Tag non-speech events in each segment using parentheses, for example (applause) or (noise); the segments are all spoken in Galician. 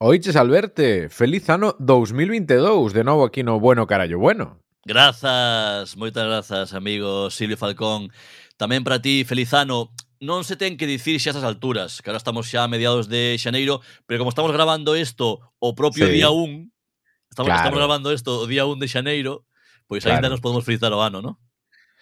Oiches, Alberte, feliz ano 2022, de novo aquí no Bueno Carallo Bueno. Grazas, moitas grazas, amigo Silvio Falcón. Tamén para ti, feliz ano. Non se ten que dicir xa esas alturas, que ahora estamos xa a mediados de xaneiro, pero como estamos grabando isto o propio Sí. día 1, estamos, Claro. estamos grabando isto o día 1 de xaneiro, pois Claro. ainda nos podemos felicitar o ano, ¿no?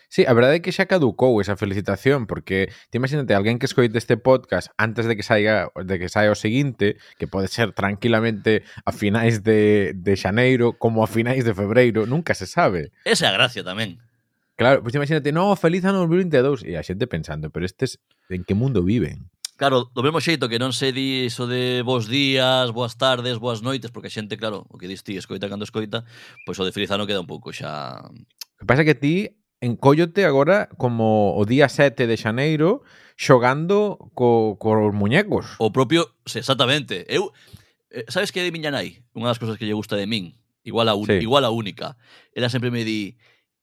Sí, a verdade é que xa caducou esa felicitación porque te imagínate alguén que escoite este podcast antes de que saiga de que saia o seguinte, que pode ser tranquilamente a finais de, de xaneiro como a finais de febreiro, nunca se sabe. Esa é a gracia tamén. Claro, pois pues imagínate, no, feliz ano 2022 e a xente pensando, pero estes en que mundo viven? Claro, do mesmo xeito que non se di iso de bons días, boas tardes, boas noites, porque a xente, claro, o que dis ti, escoita cando escoita, pois o de feliz ano queda un pouco xa... O que pasa que ti encóllote agora como o día 7 de xaneiro xogando co, cos muñecos. O propio, exactamente. Eu, eh, sabes que é de miña nai? Unha das cousas que lle gusta de min, igual a, un, sí. igual a única. Ela sempre me di,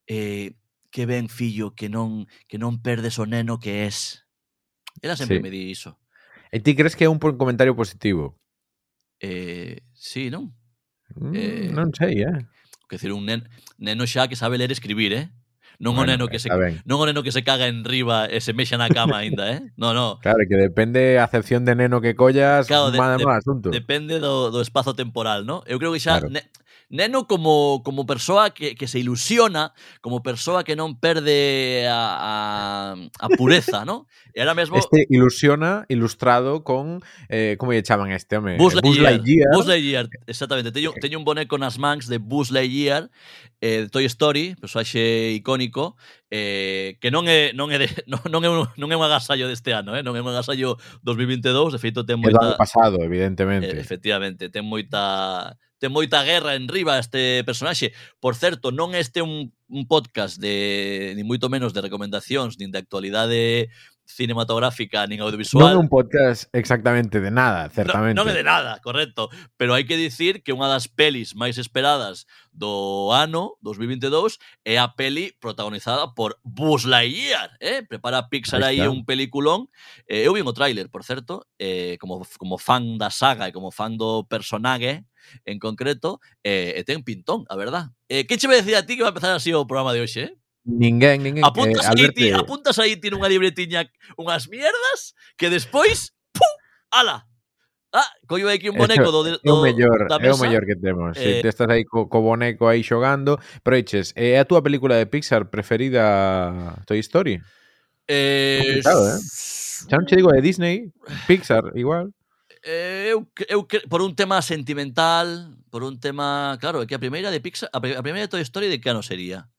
eh, que ben fillo, que non que non perdes o neno que es. Ela sempre sí. me di iso. E ti crees que é un comentario positivo? Eh, sí, non? Mm, eh, non sei, eh. Que decir, un nen, neno xa que sabe ler e escribir, eh? Non bueno, o neno que se ben. non o neno que se caga en riba e se mexa na cama (laughs) aínda, eh? No, no. Claro, que depende a acepción de neno que collas, claro, de, de, asunto. Depende do, do espazo temporal, ¿no? Eu creo que xa claro. ne, neno como como persoa que, que se ilusiona, como persoa que non perde a, a, a pureza, ¿no? E ahora mesmo Este ilusiona ilustrado con eh como lle chaman este home? Buzz Lightyear. Buzz Lightyear, exactamente. Teño, eh. teño un boneco nas mans de Buzz Lightyear eh, de Toy Story, personaxe icónico eh, que non é non é de, (laughs) non, non é un, non é un agasallo deste ano, eh? non é un agasallo 2022, de feito ten moita é do pasado, evidentemente. Eh, efectivamente, ten moita ten moita guerra en riba este personaxe. Por certo, non este un, un podcast de ni moito menos de recomendacións nin de actualidade cinematográfica nin audiovisual. Non é un podcast exactamente de nada, certamente. Non, non é de nada, correcto. Pero hai que dicir que unha das pelis máis esperadas do ano 2022 é a peli protagonizada por Buzz Lightyear. Eh? Prepara Pixar aí un peliculón. Eh, eu vi o tráiler, por certo, eh, como, como fan da saga e como fan do personaje, en concreto, eh, e ten pintón, a verdad. Eh, que che me decía a ti que va a empezar así o programa de hoxe, eh? Ninguén, ninguén. Apuntas, eh, aí, ti, apuntas aí tiene nunha libretiña unhas mierdas que despois, pum, ala, Ah, collo aquí un boneco do, do, é o mellor, da mesa. É o mellor que temos. Eh, si te estás aí co, co boneco aí xogando. Pero eches, eh, é a túa película de Pixar preferida Toy Story? Eh, Complicado, eh? Xa non che digo de Disney, Pixar, igual. Eh, eu, eu, por un tema sentimental, por un tema... Claro, é que a primeira de Pixar, a, primeira de Toy Story de que ano sería?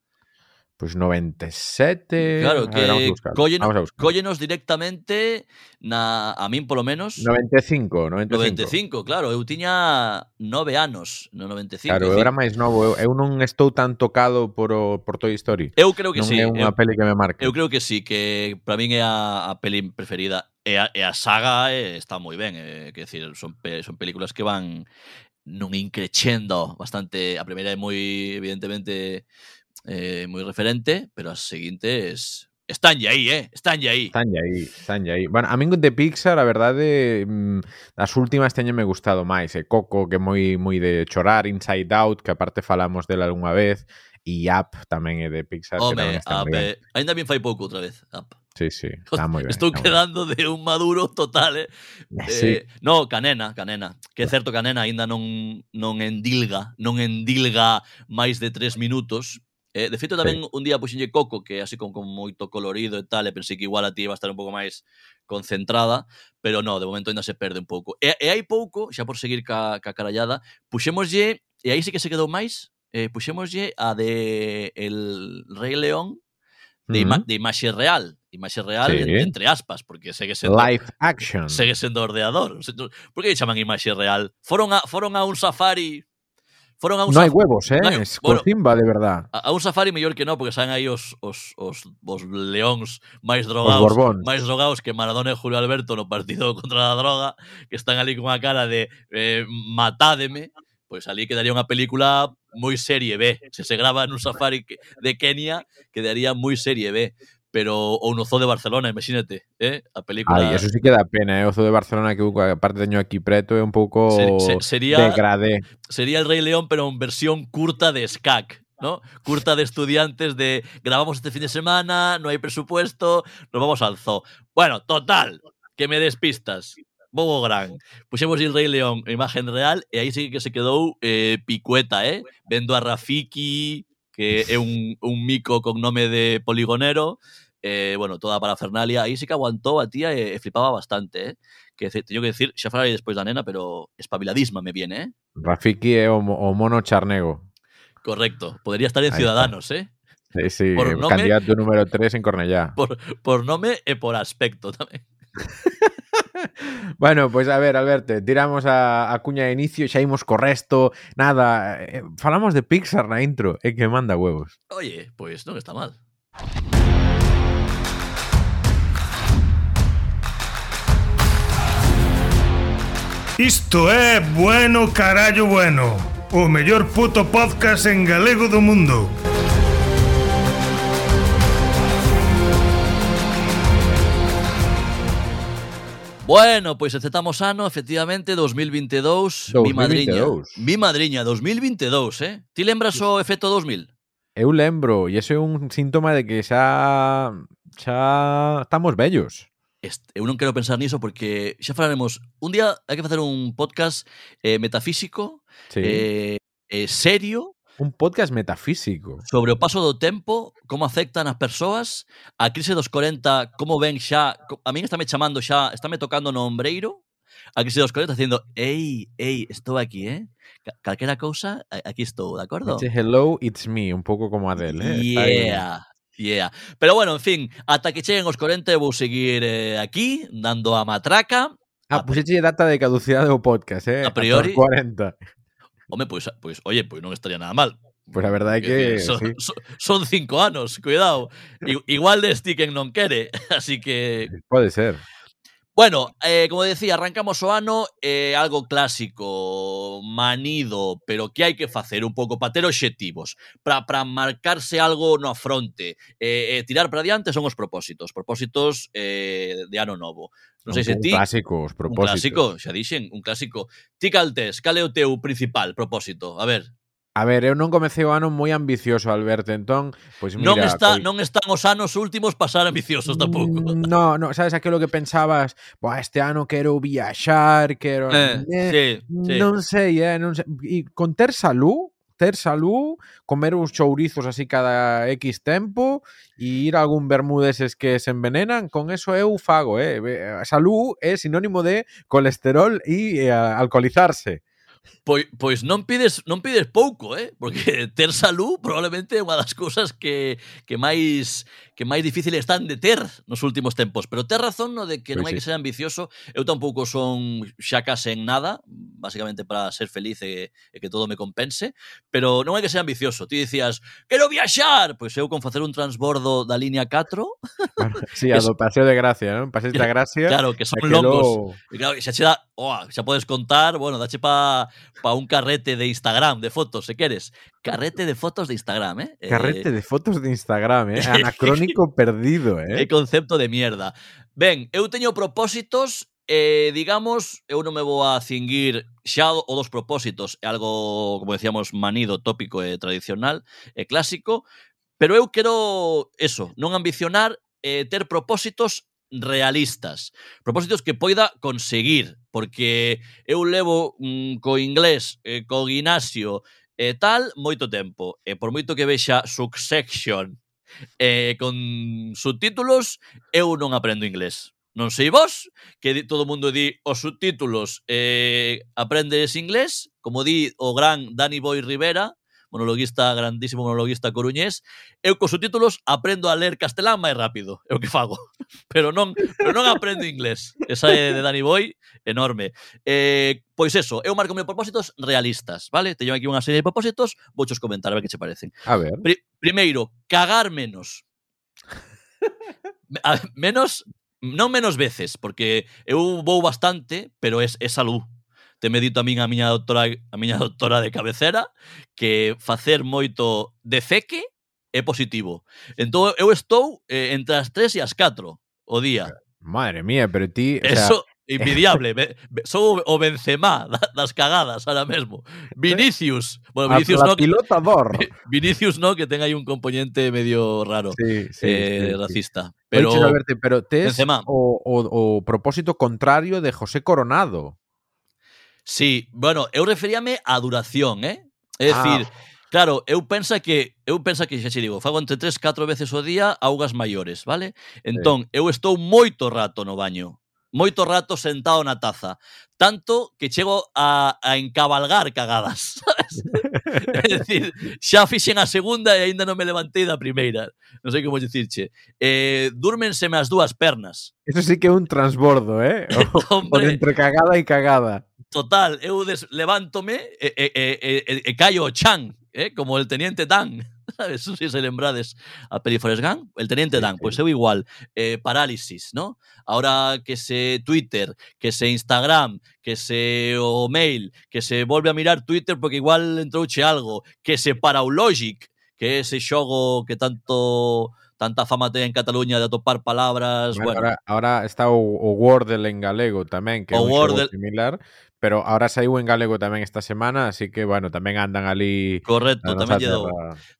Pues 97. Claro, que a ver, vamos a buscar. cóllenos directamente, na, a min polo menos. 95, 95. 95, claro, eu tiña nove anos no 95. Claro, eu era máis novo, eu, eu non estou tan tocado por, o, por Toy Story. Eu creo que non sí. é unha eu, peli que me marca. Eu creo que sí, que para min é a, a peli preferida. E a, e a saga é, está moi ben, eh, é, que decir, son, pe, son películas que van nun increchendo bastante. A primeira é moi, evidentemente, eh, moi referente, pero as seguintes Están ya aí, eh? Están ya aí. Están ya aí, están ya aí. Bueno, a min de Pixar, a verdade, eh, mm, as últimas teñen me gustado máis. E eh? Coco, que é moi moi de chorar, Inside Out, que aparte falamos dela algunha vez, e Up tamén é de Pixar. Home, que Up, eh, ainda bien fai pouco outra vez, Up. Sí, sí, (laughs) está moi ben. Estou quedando ben. de un maduro total, eh? (laughs) Sí. eh no, Canena, Canena. Que é certo, Canena aínda non, non endilga, non endilga máis de tres minutos, Eh, de feito, tamén sí. un día puxenlle Coco, que así con, con moito colorido e tal, e pensei que igual a ti iba a estar un pouco máis concentrada, pero no, de momento ainda se perde un pouco. E, e hai pouco, xa por seguir ca, ca carallada, puxémoslle, e aí sí que se quedou máis, eh, puxémoslle a de El Rei León, de, ima, uh -huh. de imaxe real, imaxe real sí. entre, entre aspas, porque segue sendo live action. Segue sendo ordeador. Por que chaman imaxe real? Foron a foron a un safari Foron a un non hai huevos, eh? Non hai, bueno, Simba, de verdad. A, a un safari mellor que non, porque saen aí os, os, os, os leóns máis drogados, máis drogados que Maradona e Julio Alberto no partido (laughs) contra a droga, que están ali con a cara de eh, matádeme, pois ali quedaría unha película moi serie B. Se se grava nun safari de Kenia, quedaría moi serie B. pero ou no Zoo de Barcelona, imagínate, eh? A película... Ai, eso sí que dá pena, eh? O Zoo de Barcelona que aparte teño aquí preto é un pouco Se- se- sería- degradé. Sería el Rey León, pero en versión curta de SCAC, ¿no? Curta de estudiantes de grabamos este fin de semana, no hay presupuesto, nos vamos al zoo. Bueno, total, que me despistas. Bobo Gran. Puxemos el Rey León en imagen real e aí sí que se quedou eh, picueta, eh? Vendo a Rafiki, que é un, un mico con nome de poligonero, eh, bueno, toda parafernalia, aí sí que aguantou a tía e, e flipaba bastante, eh? Que teño que decir, xa falarei despois da nena, pero espabiladisma me viene, eh? Rafiki o, mo- o mono charnego. Correcto. Podría estar en Ahí está. Ciudadanos, ¿eh? Sí, sí, Por nome- candidato número 3 en Cornellá. Por, por nome e por aspecto tamén. (laughs) Bueno, pois a ver, Alberto, tiramos a, a cuña de inicio, xa imos co resto, nada, eh, falamos de Pixar na intro, é que manda huevos. Oye, pois non está mal. Isto é Bueno Carallo Bueno O mellor puto podcast en galego do mundo Bueno, pois aceptamos ano, efectivamente, 2022. Mi madriña. 2022. Mi madriña, 2022, eh? Ti lembras o efecto 2000? Eu lembro, e iso é un síntoma de que xa xa estamos vellos. Est- eu non quero pensar niso porque xa falaremos un día hai que facer un podcast eh, metafísico Sí. eh, eh, serio un podcast metafísico. sobre o paso do tempo, como afectan as persoas, a crise dos 40, como ven xa, a min estáme chamando xa, estáme tocando no ombreiro, a crise dos 40 dicindo, ei, ei, estou aquí, eh? Ca- Calquera cousa, aquí estou, de acordo? Dice, Hello, it's me, un pouco como Adele, eh? Está. Yeah, Yeah. Pero bueno, en fin, ata que cheguen os 40 eu vou seguir eh, aquí dando a matraca. Ah, a... puxeche data de caducidade do podcast, eh? A priori. Ata 40. Home, pois, pois, oye, pois non estaría nada mal. Pois pues a verdade é que... Son, sí. son, son cinco anos, cuidado. Igual de Sticken non quere, (laughs) así que... Pode ser. Bueno, eh, como decía, arrancamos o ano eh, algo clásico, manido, pero que hai que facer un pouco para ter obxectivos, para para marcarse algo no fronte, eh, eh, tirar para diante son os propósitos, propósitos eh, de ano novo. Non sei se ti... Clásicos, propósitos. Un clásico, xa dixen, un clásico. Ti caltes, cal é o teu principal propósito? A ver, A ver, eu non comecei o ano moi ambicioso, Alberto, entón, pois mira, non está coi... non están os anos últimos pasar ambiciosos tampouco. Mm, no, no, sabes aquilo que pensabas, Buah, este ano quero viaxar, quero eh, eh, sí, sí. non sei, eh, non sei, e con ter salud, ter salud, comer uns chourizos así cada X tempo e ir a algún bermudeses que se envenenan, con eso eu fago, eh. Salud é sinónimo de colesterol e eh, alcoholizarse. Pois, pois non pides non pides pouco, eh? Porque mm. (laughs) ter salud probablemente é unha das cousas que, que máis que máis difícil están de ter nos últimos tempos, pero ter razón no de que pois non hai sí. que ser ambicioso. Eu tampouco son xa case en nada, basicamente para ser feliz e, e que todo me compense, pero non hai que ser ambicioso. Ti dicías, quero viaxar, pois eu con facer un transbordo da línea 4. (laughs) Claro, sí, (laughs) a do paseo de gracia, non? Paseo da gracia. Claro, que son longos. Lo... E claro, xa che dá, oh, xa podes contar, bueno, dache pa pa un carrete de Instagram, de fotos, se queres. Carrete de fotos de Instagram, eh? eh carrete eh, de fotos de Instagram, eh? Anacrónico (laughs) perdido, eh? Que concepto de mierda. Ben, eu teño propósitos Eh, digamos, eu non me vou a cinguir xa o dos propósitos, é algo, como decíamos, manido, tópico e tradicional e clásico, pero eu quero eso, non ambicionar, eh, ter propósitos realistas, propósitos que poida conseguir, porque eu levo mm, co inglés, eh, co gimnasio e tal moito tempo, e por moito que vexa Succession eh, con subtítulos, eu non aprendo inglés. Non sei vos, que di, todo mundo di os subtítulos eh, aprendes inglés, como di o gran Danny Boy Rivera, monologuista, grandísimo monologuista coruñés, eu cos subtítulos aprendo a ler castelán máis rápido, é o que fago. (laughs) Pero non, pero non aprendo inglés. Esa é de Dani Boy, enorme. Eh, pois eso, eu marco meus propósitos realistas, vale? Teño aquí unha serie de propósitos, vouchos comentar a ver que che parecen. A ver. Pri primeiro, cagar menos. a, menos non menos veces, porque eu vou bastante, pero é, é salud medito a min a miña doctora a miña (laughs) doctora de cabecera que facer moito de feque é positivo. Entón eu estou eh, entre as 3 e as 4 o día. Eh, madre mía, pero ti, Eso, o sea... (laughs) Invidiable. Sou o Benzema das cagadas ahora mesmo. Vinicius. Bueno, Vinicius no. Pilotador. (laughs) Vinicius no, que ten aí un componente medio raro. Sí, sí, eh, sí, racista. Sí. Pero, Oiche, verte, pero tes Benzema. O, o, o propósito contrario de José Coronado. Sí, bueno, eu referíame á duración, eh? É ah. dicir, claro, eu pensa que eu pensa que xa che digo, fago entre 3 4 veces o día augas maiores, vale? Entón, sí. eu estou moito rato no baño, moito rato sentado na taza, tanto que chego a, a encabalgar cagadas. (laughs) é dicir, xa fixen a segunda e aínda non me levantei da primeira. Non sei como dicirche. Eh, dúrmenseme as dúas pernas. Eso sí que é un transbordo, eh? (laughs) O, Hombre, por entre cagada e cagada. Total, eu des, levántome e, e, e, e, e callo o chan, eh? como el teniente Dan. (laughs) ¿Sabes? Sei se lembrades a peli Forrest Gump. El teniente Dan, pois eu igual. Eh, parálisis, ¿no? Ahora que se Twitter, que se Instagram, que se o mail, que se volve a mirar Twitter porque igual entrouche algo, que se Paraulogic, que ese xogo que tanto tanta fama ten en Cataluña de atopar palabras, Bueno, bueno, ahora, ahora está o, o Wordle en galego tamén, que é un Wordle. similar, pero ahora saiu en galego tamén esta semana, así que, bueno, tamén andan ali... Correcto, tamén lle dou,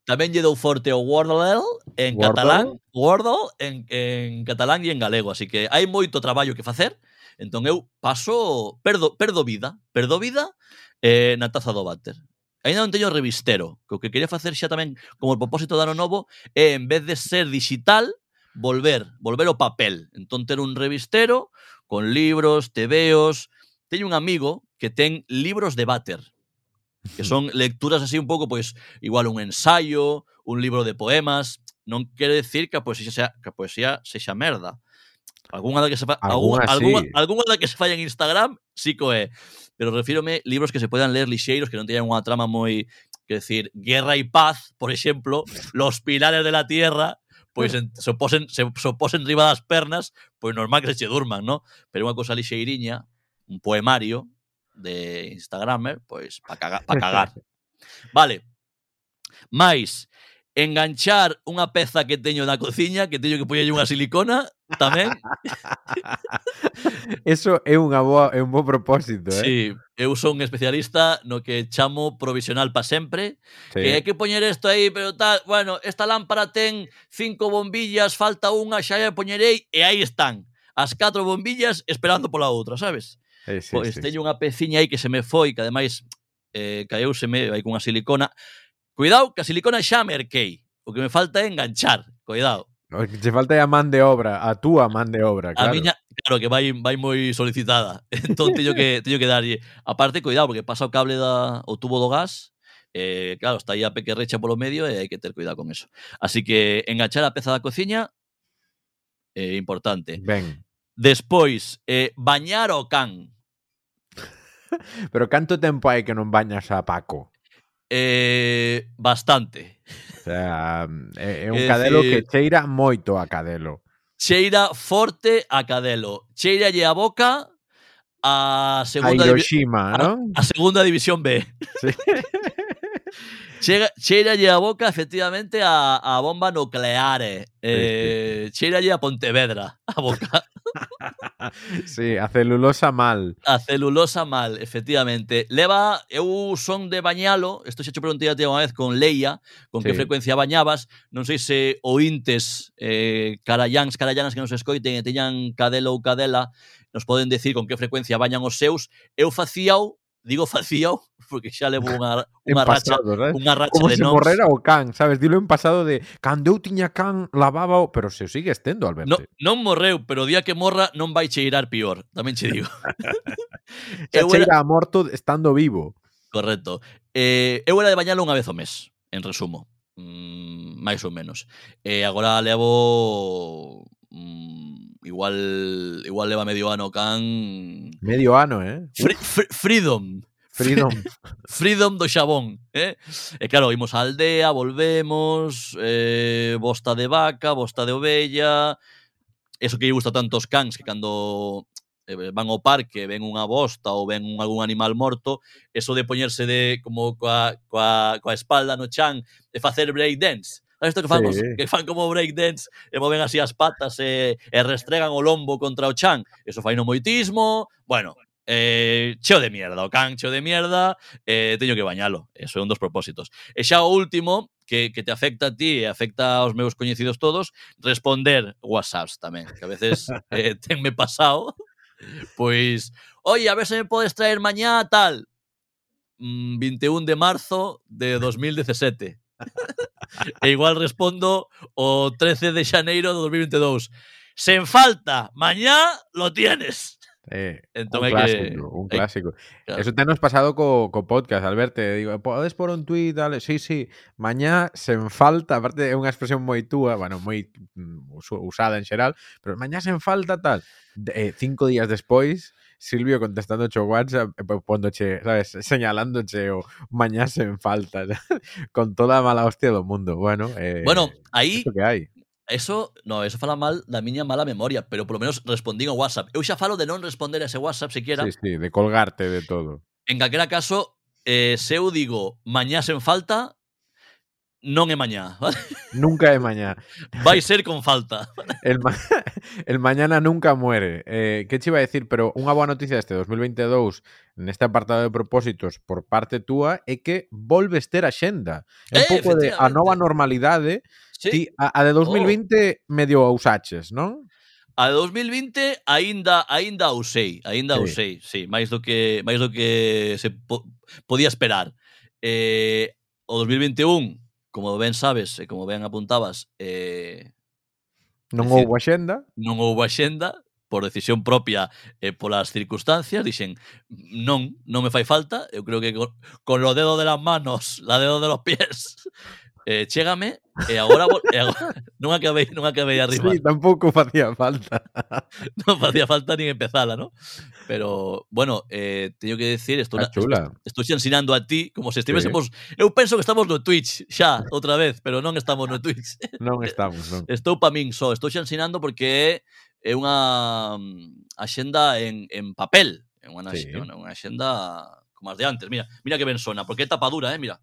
tamén lle dou forte o Wordle en Wordle. catalán, Wordle en, en catalán e en galego, así que hai moito traballo que facer, entón eu paso, perdo, perdo vida, perdo vida eh, na taza do váter. Ainda non teño revistero, que o que quería facer xa tamén como o propósito de ano novo é, en vez de ser digital, volver, volver o papel. Entón ter un revistero con libros, tebeos, Teño un amigo que ten libros de váter que son lecturas así un pouco, pois, igual un ensayo, un libro de poemas, non quere decir que a poesía sea, que a poesía sexa merda. Alguna da que se fa, algunha, algunha, sí. algunha da que se falla en Instagram, sí que o é. Pero refírome libros que se podan ler lixeiros, que non teñan unha trama moi, que decir, Guerra y Paz, por exemplo, Los pilares de la tierra, pois (laughs) en, se, posen, se, se posen riba das pernas, pois normal que se che durman, ¿no? Pero unha cosa lixeiriña, un poemario de Instagramer, pois pa cagar, pa (laughs) cagar. vale. Mais, enganchar unha peza que teño na cociña, que teño que poñerlle unha silicona tamén. (laughs) Eso é unha boa, é un bo propósito, eh? Sí, eu son un especialista no que chamo provisional pa sempre, sí. que hai que poñer isto aí, pero tal, bueno, esta lámpara ten cinco bombillas, falta unha, xa lle poñerei, e aí están, as catro bombillas esperando pola outra, sabes? Sí, pois sí, teño sí. unha peciña aí que se me foi, que ademais eh, caeuseme aí cunha silicona. Cuidado, que a silicona xa merquei. O que me falta é enganchar, cuidado. O que che falta é a man de obra, a túa man de obra, claro. A miña, claro, que vai, vai moi solicitada. (laughs) entón teño que, (laughs) teño que darlle. Aparte, cuidado, porque pasa o cable da, o tubo do gas, eh, claro, está aí a peque recha polo medio e hai que ter cuidado con eso. Así que enganchar a peza da cociña é eh, importante. Ben. Despois, eh, bañar o can. (laughs) Pero canto tempo hai que non bañas a Paco? Eh, bastante. O sea, é, é un é cadelo decir, que cheira moito a cadelo. Cheira forte a cadelo. Cheira lle a boca a segunda a Hiroshima, ¿no? a, a segunda división B. (laughs) Sí chega, cheiralle a boca efectivamente a, a bomba nuclear Eh, sí, sí. Eh, cheiralle a Pontevedra a boca. (laughs) sí, a celulosa mal. A celulosa mal, efectivamente. Leva, eu son de bañalo, isto xa te preguntei a ti unha vez con Leia, con sí. que frecuencia bañabas, non sei se ointes eh, Carallans, carallanas que nos escoiten e teñan cadelo ou cadela, nos poden decir con que frecuencia bañan os seus. Eu facíao digo facíao (laughs) porque xa levo unha, (laughs) unha racha pasado, ¿sabes? unha racha Como de se morrera o can, sabes? Dilo en pasado de cando eu tiña can lavaba o... Pero se o sigue estendo, Alberto. No, non morreu, pero o día que morra non vai cheirar pior. Tamén che digo. (laughs) eu era... cheira morto estando vivo. Correcto. Eh, eu era de bañalo unha vez ao mes, en resumo. Mm, máis ou menos. Eh, agora levo mm, igual, igual leva medio ano can... Medio ano, eh? Free, free, freedom. Freedom. (laughs) Freedom do xabón, eh? E claro, imos á aldea, volvemos, eh, bosta de vaca, bosta de ovella... Eso que lle gusta tanto aos cans, que cando eh, van ao parque, ven unha bosta ou ven un, algún animal morto, eso de poñerse de como coa, coa, coa espalda no chan e facer break dance Isto que fan, sí. Que fan como breakdance e moven así as patas e, e restregan o lombo contra o chan. Eso fai no moitismo. Bueno, eh, cheo de mierda, o can cheo de mierda, eh, teño que bañalo. Eso é un dos propósitos. E xa o último, que, que te afecta a ti e afecta aos meus coñecidos todos, responder whatsapps tamén, que a veces (laughs) eh, tenme pasado, pois, oye, a ver se me podes traer mañá tal, mm, 21 de marzo de 2017 e igual respondo o 13 de xaneiro do 2022. Sen falta, mañá lo tienes. Eh, entón un clásico, que, un clásico. Eh, claro. Eso tenos pasado co, co podcast, Alberto. Digo, podes por un tuit, dale, sí, sí. Mañá sen falta, aparte é unha expresión moi túa, bueno, moi mm, usada en xeral, pero mañá sen falta tal. Eh, cinco días despois, Silvio contestando o WhatsApp eh, pondoche, sabes, señalándoche o mañase en falta (laughs) con toda a mala hostia do mundo. Bueno, eh, bueno aí isto que hai. Eso, no, eso fala mal da miña mala memoria, pero polo menos respondín ao WhatsApp. Eu xa falo de non responder a ese WhatsApp siquiera. Sí, sí, de colgarte de todo. En calquera caso, eh, se eu digo mañás en falta, non é mañá. (laughs) ¿vale? Nunca é mañá. Vai ser con falta. (laughs) El, ma (laughs) el mañana nunca muere. Eh, que che iba a decir, pero unha boa noticia deste 2022 neste apartado de propósitos por parte túa é que volves ter axenda. É eh, un pouco de a nova normalidade. Sí. Ti, a, a de 2020 oh. medio usaches, non? A de 2020 aínda aínda usei, aínda sí. usei, sí, máis do que máis do que se po podía esperar. Eh, o 2021 como ben sabes e como ben apuntabas, eh, non decir, houbo axenda. Non houbo axenda, por decisión propia e polas circunstancias, dixen, non, non me fai falta, eu creo que con, con lo dedo de las manos, (laughs) la dedo de los pies, eh, chégame e eh, agora, e eh, agora (laughs) non acabei non acabei a rimar. Sí, tampouco facía falta. (laughs) non facía falta nin empezala, ¿no? Pero bueno, eh, teño que decir, estou ah, chula. estou ensinando a ti como se estivésemos, sí. eu penso que estamos no Twitch xa outra vez, pero non estamos no Twitch. (laughs) non estamos, non. Estou pa min só, estou ensinando porque é unha mm, axenda en, en papel, é unha, sí. unha axenda como as de antes. Mira, mira que ben sona, porque é tapadura, eh, mira.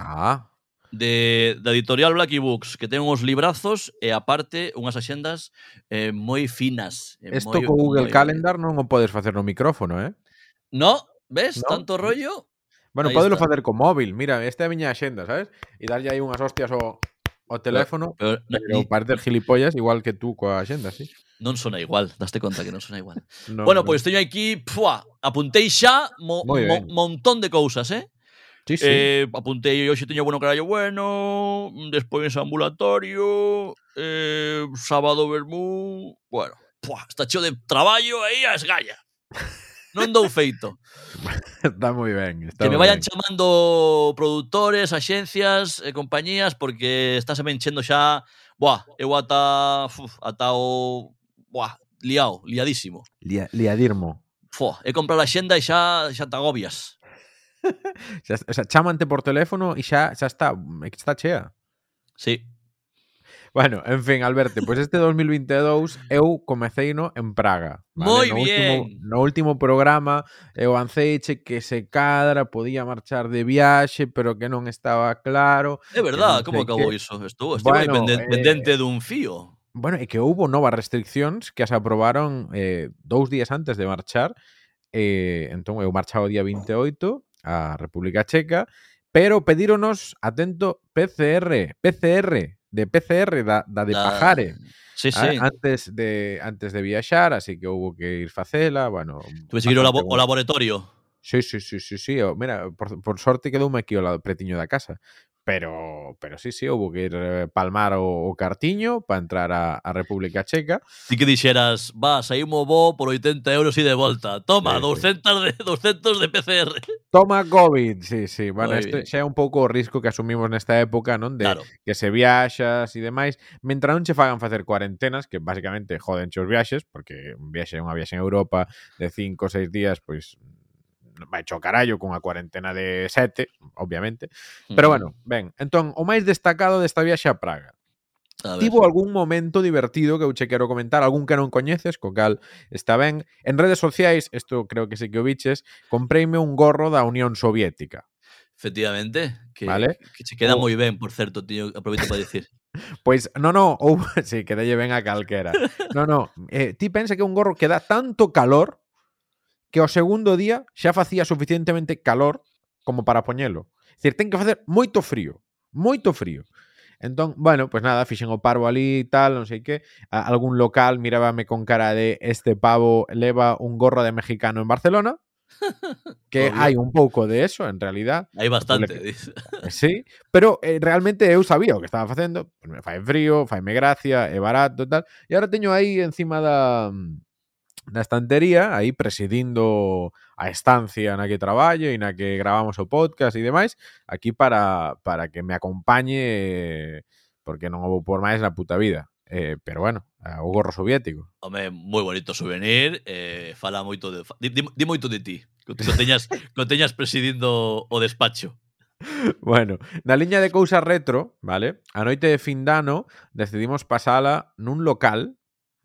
Ah. De, da editorial Blacky Books, que ten uns librazos e aparte unhas axendas eh, moi finas. Eh, Isto co Google moi... Calendar non o podes facer no micrófono, eh? No, ves? No. Tanto rollo. Bueno, podelo facer co móvil. Mira, esta é a miña axenda, sabes? E darlle aí unhas hostias ao, ao teléfono, pero, pero, pero parecer gilipollas igual que tú coa axenda, sí. Non sona igual, daste conta que non sona igual. (laughs) no, bueno, no. pois pues, teño aquí, pua, apuntei xa mo, mo, ben. montón de cousas, eh? Sí, sí. Eh, apuntei hoxe teño bueno carallo bueno, despois ambulatorio, eh, sábado vermú, bueno, pua, está cheo de traballo aí a esgalla. Non dou feito. (laughs) está moi ben. Está que me vayan ben. chamando produtores, axencias e compañías porque está se me enchendo xa, buah, eu ata uf, ata o buah, liao, liadísimo. Lia, liadirmo. Fua, he comprado a xenda e xa xa te agobias. (laughs) xa, xa, chamante por teléfono e xa, xa está, está chea. Sí. Bueno, en fin, Alberto, pois pues este 2022 eu comecei no en Praga. Vale? Moi no bien. Último, no último programa eu anceiche que se cadra podía marchar de viaxe, pero que non estaba claro. É verdade, entón, como acabou que... iso? Estou, estive bueno, pendente, eh... pendente dun fío. Bueno, e que houve novas restriccións que as aprobaron eh, dous días antes de marchar. Eh, entón, eu marchaba o día 28 a República Checa, pero pedíronos, atento, PCR, PCR, de PCR, da, da de da... pajare. Sí, ah, sí. Antes de, antes de viaxar, así que houve que ir facela, bueno... Tuve que ir ao labo laboratorio. Sí, sí, sí, sí, sí. Mira, por, por sorte quedoume aquí ao lado pretiño da casa pero, pero sí, sí, houve que ir eh, palmar o, o cartiño para entrar a, a República Checa. Ti que dixeras, va, saímos bo por 80 euros e de volta. Toma, sí, 200. De, (laughs) 200 de PCR. Toma COVID, sí, sí. Bueno, Muy este xa é un pouco o risco que asumimos nesta época, non? De claro. que se viaxas e demais. Mentre non che fagan facer cuarentenas, que basicamente joden os viaxes, porque un viaxe é unha viaxe en Europa de 5 ou 6 días, pois pues, vai cho carallo cunha cuarentena de sete, obviamente. Pero bueno, ben, entón, o máis destacado desta viaxe a Praga. A ver. Tivo algún momento divertido que eu che quero comentar, algún que non coñeces, co cal está ben. En redes sociais, isto creo que sei que o biches, compreime un gorro da Unión Soviética. Efectivamente, que, vale. que che queda o... moi ben, por certo, tío, aproveito para dicir. (laughs) Pois, pues, no, no, ou, (laughs) oh, sí, que ben a calquera. (laughs) No, no, eh, ti pensa que un gorro que dá tanto calor que o segundo día xa facía suficientemente calor como para poñelo. É dicir, ten que facer moito frío, moito frío. Entón, bueno, pois pues nada, fixen o parvo ali e tal, non sei que. A, algún local mirábame con cara de este pavo leva un gorro de mexicano en Barcelona. (laughs) Que hai un pouco de eso, en realidad. Hai bastante, que... (laughs) Sí, pero eh, realmente eu sabía o que estaba facendo. Pues me fai frío, faime gracia, é barato e tal. E agora teño aí encima da mm, na estantería, aí presidindo a estancia na que traballo e na que gravamos o podcast e demais, aquí para, para que me acompañe porque non o vou por máis na puta vida. Eh, pero bueno, o gorro soviético. Home, moi bonito souvenir, eh, fala moito de di, di, di moito de ti, que te teñas, (laughs) que teñas presidindo o despacho. Bueno, na liña de cousas retro, vale? A noite de fin dano decidimos pasala nun local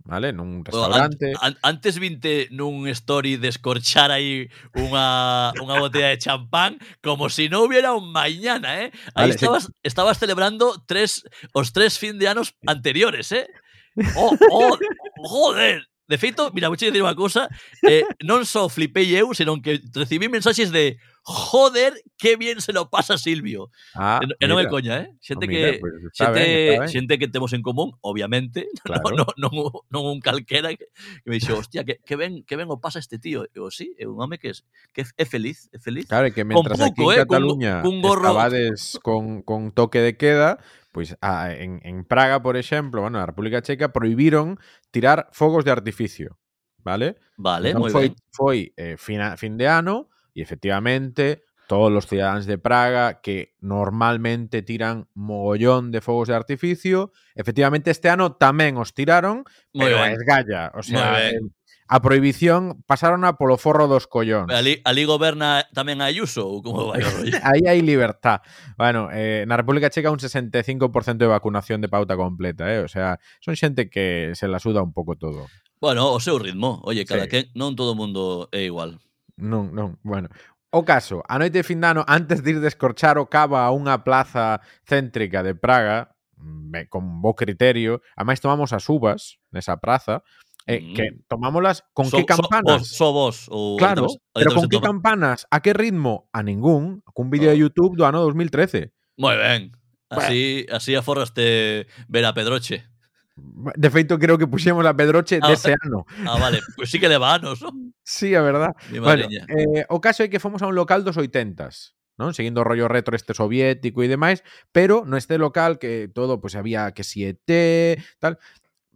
vale? Nun restaurante. an, an, antes vinte nun story descorchar aí unha, unha botella de champán como si non hubiera un mañana, eh? Aí Vale, sí. estabas, estabas celebrando tres, os tres fin de anos anteriores, eh? (laughs) Oh, oh, joder! De feito, mira, vou dicir unha cousa, eh, non só flipei eu, senón que recibí mensaxes de joder, que bien se lo pasa Silvio. Ah, e, e non é coña, eh? Xente Oh, mira, que pues xente, ben, ben. xente que temos en común, obviamente, (laughs) Claro. non, non, non un calquera que, que me dixo, hostia, que, que, ben, que ben o pasa este tío. Eu, sí, é un home que, es, que é feliz, é feliz. Claro, que mentras aquí pouco, en eh, Cataluña cun gorro- estabades con, con toque de queda, pois a, en, en Praga, por exemplo, bueno, na República Checa, prohibiron tirar fogos de artificio, vale? Vale, Entón moi foi, ben. foi eh, fina, fin de ano e efectivamente todos os cidadáns de Praga que normalmente tiran mogollón de fogos de artificio, efectivamente este ano tamén os tiraron, Moi pero a ben. esgalla, o sea, el- a prohibición pasaron a polo forro dos collóns. Ali, ali goberna tamén a Ayuso ou como vai (laughs) Aí hai libertad. Bueno, eh, na República Checa un 65% de vacunación de pauta completa, eh? o sea, son xente que se la suda un pouco todo. Bueno, o seu ritmo, oye, cada sí. que non todo o mundo é igual. Non, non, bueno. O caso, a noite de fin de ano, antes de ir descorchar o cava a unha plaza céntrica de Praga, mm, con bo criterio, ademais tomamos as uvas nesa praza, Eh, que mm. tomámoslas con so, qué campanas. So, so vos, o claro, entras, pero con qué campanas, a qué ritmo, a ningún. Cun vídeo de YouTube do ano 2013. Moi ben. Así, bueno. así aforraste ver a Pedroche. De feito, creo que puxemos a Pedroche ah, dese ano. Ah, vale. Pois pues sí que leva anos, non? (laughs) sí, a verdad. Bueno, eh, o caso é que fomos a un local dos 80s non seguindo o rollo retro este soviético e demais, pero no este local que todo, pues había que siete, tal.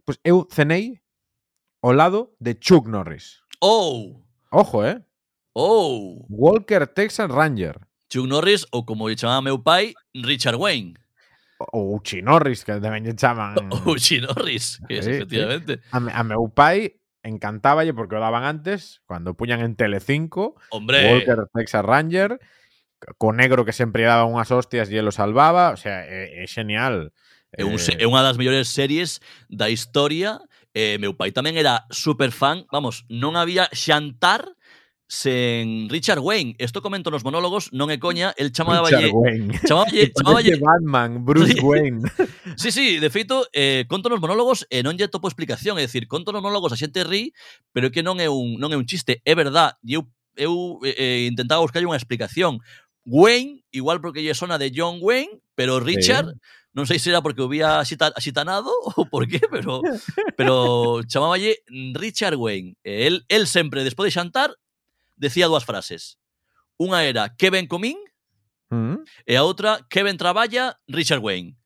Pues eu cenei ao lado de Chuck Norris. ¡Oh! Ojo, eh? ¡Oh! Walker Texas Ranger. Chuck Norris, ou como lle chamaba meu pai, Richard Wayne. Ou Chinorris, que tamén lle chaman. (laughs) Ou Chinorris, que es, sí, efectivamente. Sí. A, a meu pai encantáballe porque o daban antes, cando puñan en Telecinco, Hombre. Walker Texas Ranger, co negro que sempre daba unhas hostias e lo salvaba, o sea, é, é genial. É, un, eh, é unha das mellores series da historia Eh, meu pai tamén era super fan. Vamos, non había xantar sen Richard Wayne. Isto comento nos monólogos, non é coña, el chamaba Richard Wayne. Chamáballe, (laughs) parece Batman, Bruce Sí. (laughs) Wayne. Sí, sí, de feito, eh, conto nos monólogos e non lle topo explicación, é dicir, conto nos monólogos a xente ri, pero é que non é un non é un chiste, é verdad, e eu eu eh, eh, intentaba buscar unha explicación. Wayne, igual porque lle sona de John Wayne, pero Richard, non sei se era porque (laughs) o vía xitanado ou por qué, pero pero chamáballe Richard Wayne. E el, el sempre, despois de xantar, decía dúas frases. Unha era que ben comín mm. e a outra que ben traballa Richard Wayne.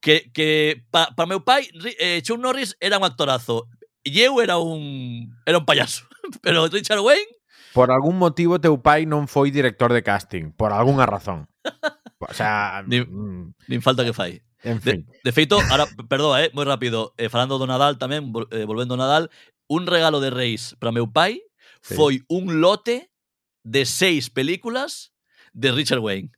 Que, que para pa meu pai eh, Chuck Norris era un actorazo e eu era un era un payaso (laughs) pero Richard Wayne Por algún motivo teu pai non foi director de casting, por algunha razón. (laughs) O sea, nin, mm. nin falta que fai. En fin. De, de feito, ahora, perdoa, eh, moi rápido, eh, falando do Nadal tamén, eh, volvendo ao Nadal, un regalo de Reis para meu pai sí. foi un lote de seis películas de Richard Wayne.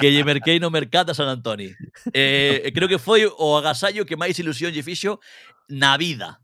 que lle merquei no mercado a San Antoni. Eh, creo que foi o agasallo que máis ilusión lle fixo na vida